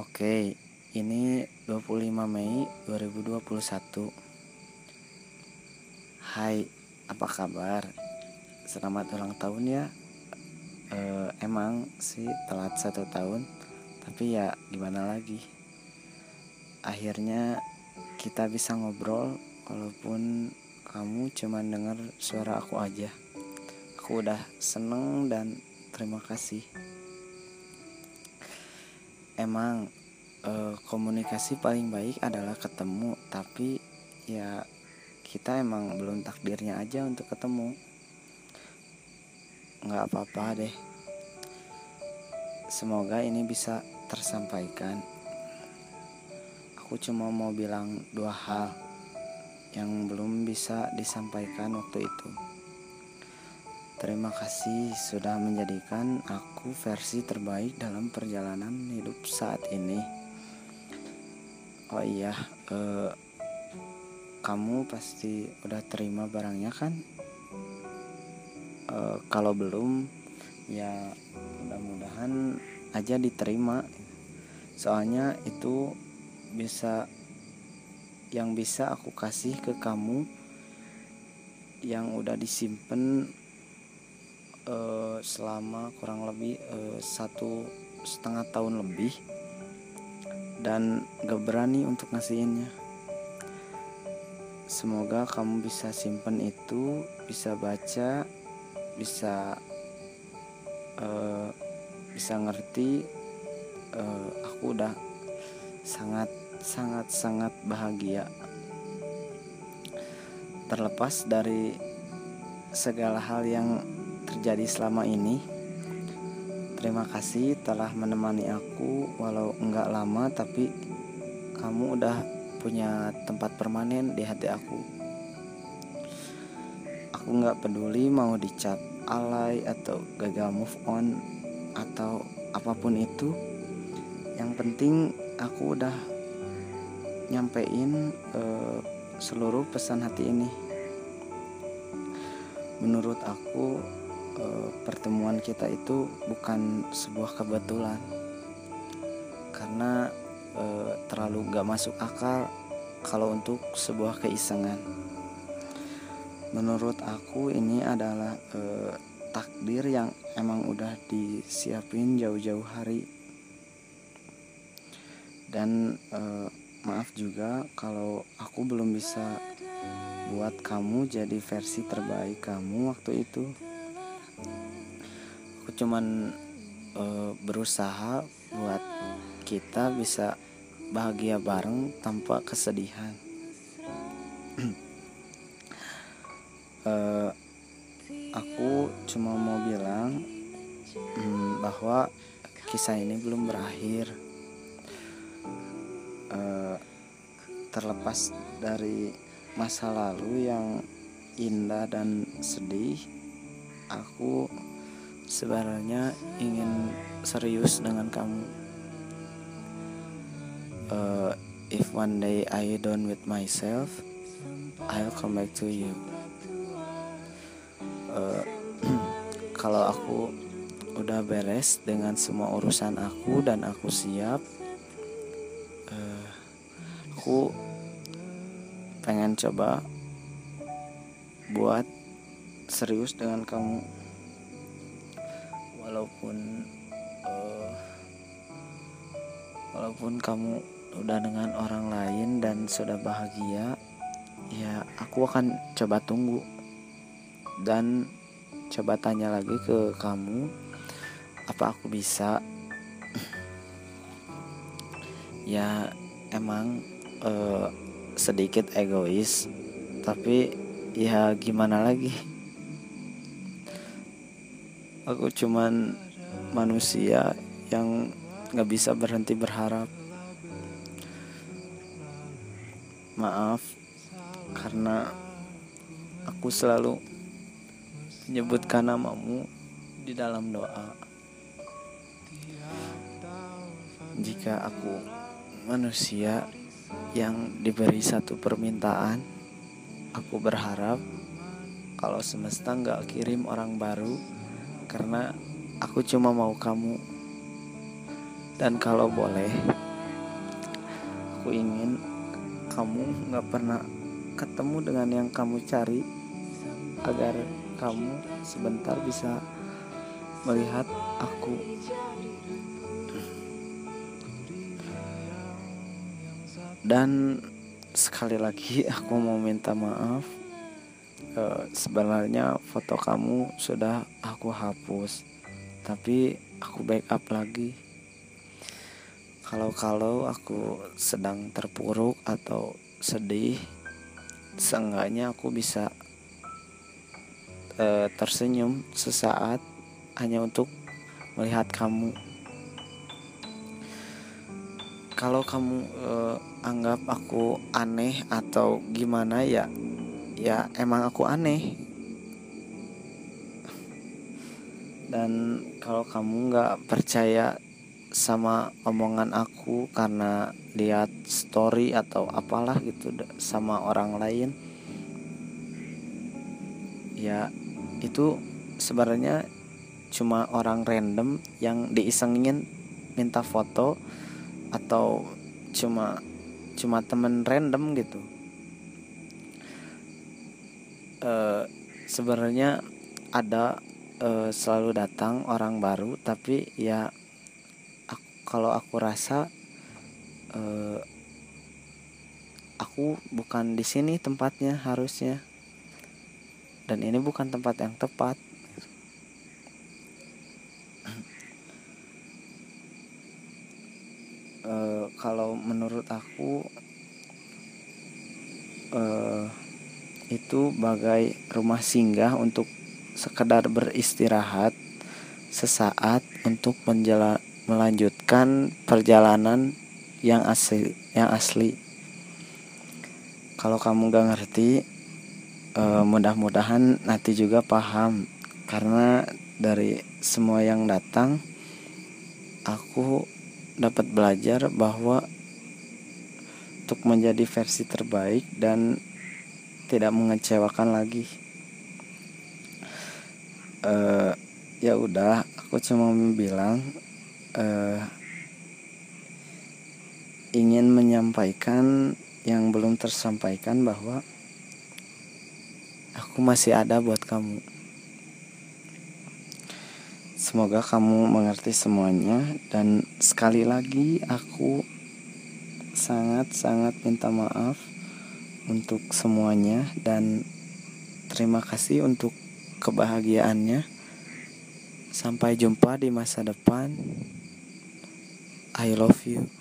Oke, ini 25 Mei 2021 Hai, apa kabar? Selamat ulang tahun ya. E, Emang sih telat satu tahun Tapi ya gimana lagi? Akhirnya kita bisa ngobrol Walaupun kamu cuma dengar suara aku aja. Aku udah seneng dan terima kasih. Emang e, komunikasi paling baik adalah ketemu tapi ya kita emang belum takdirnya aja untuk ketemu. Nggak apa-apa deh. Semoga ini bisa tersampaikan. Aku cuma mau bilang dua hal yang belum bisa disampaikan waktu itu. Terima kasih sudah menjadikan aku versi terbaik dalam perjalanan hidup saat ini. Oh iya, eh, kamu pasti udah terima barangnya kan? Eh, kalau belum, ya mudah-mudahan aja diterima. Soalnya itu bisa yang bisa aku kasih ke kamu yang udah disimpan uh, selama kurang lebih uh, satu setengah tahun lebih dan gak berani untuk ngasihinnya semoga kamu bisa simpen itu bisa baca bisa uh, bisa ngerti uh, aku udah sangat sangat sangat bahagia terlepas dari segala hal yang terjadi selama ini. Terima kasih telah menemani aku walau enggak lama tapi kamu udah punya tempat permanen di hati aku. Aku nggak peduli mau dicap alay atau gagal move on atau apa pun itu. Yang penting aku udah nyampein uh, seluruh pesan hati ini. Menurut aku Eh, pertemuan kita itu bukan sebuah kebetulan. Karena e, terlalu gak masuk akal kalau untuk sebuah keisengan. Menurut aku ini adalah e, takdir yang emang udah disiapin jauh-jauh hari. Dan e, maaf juga kalau aku belum bisa buat kamu jadi versi terbaik kamu waktu itu aku cuman uh, berusaha buat kita bisa bahagia bareng tanpa kesedihan. Uh, aku cuma mau bilang um, bahwa kisah ini belum berakhir. Uh, terlepas dari masa lalu yang indah dan sedih aku sebenarnya ingin serius dengan kamu. Uh, if one day I done with myself, I'll come back to you. Uh, kalau aku udah beres dengan semua urusan aku dan aku siap, uh, aku pengen coba buat serius dengan kamu walaupun uh, walaupun kamu udah dengan orang lain dan sudah bahagia ya aku akan coba tunggu dan coba tanya lagi ke kamu apa aku bisa? Ya emang uh, sedikit egois tapi ya gimana lagi aku cuman manusia yang nggak bisa berhenti berharap. Maaf karena aku selalu menyebutkan namamu di dalam doa. Jika aku manusia yang diberi satu permintaan Aku berharap kalau semesta nggak kirim orang baru karena aku cuma mau kamu. Dan kalau boleh, aku ingin kamu nggak pernah ketemu dengan yang kamu cari agar kamu sebentar bisa melihat aku dan sekali lagi aku mau minta maaf e, sebenarnya foto kamu sudah aku hapus tapi aku backup lagi. Kalau-kalau aku sedang terpuruk atau sedih seenggaknya aku bisa e, tersenyum sesaat hanya untuk melihat kamu. Kalau kamu e, anggap aku aneh atau gimana ya ya emang aku aneh dan kalau kamu nggak percaya sama omongan aku karena lihat story atau apalah gitu sama orang lain ya itu sebenarnya cuma orang random yang diisengin minta foto atau cuma cuma temen random gitu. E, sebenarnya ada e, selalu datang orang baru tapi ya kalau aku rasa uh, aku bukan di sini tempatnya harusnya. Dan ini bukan tempat yang tepat. Uh, kalau menurut aku uh, itu bagai rumah singgah untuk sekedar beristirahat sesaat untuk menjalan melanjutkan perjalanan yang asli yang asli. Kalau kamu gak ngerti uh, mudah-mudahan nanti juga paham. Karena dari semua yang datang aku dapat belajar bahwa untuk menjadi versi terbaik dan tidak mengecewakan lagi uh, ya udah aku cuma bilang uh, ingin menyampaikan yang belum tersampaikan bahwa aku masih ada buat kamu. Semoga kamu mengerti semuanya dan sekali lagi aku sangat-sangat minta maaf untuk semuanya dan terima kasih untuk kebahagiaannya. Sampai jumpa di masa depan. I love you.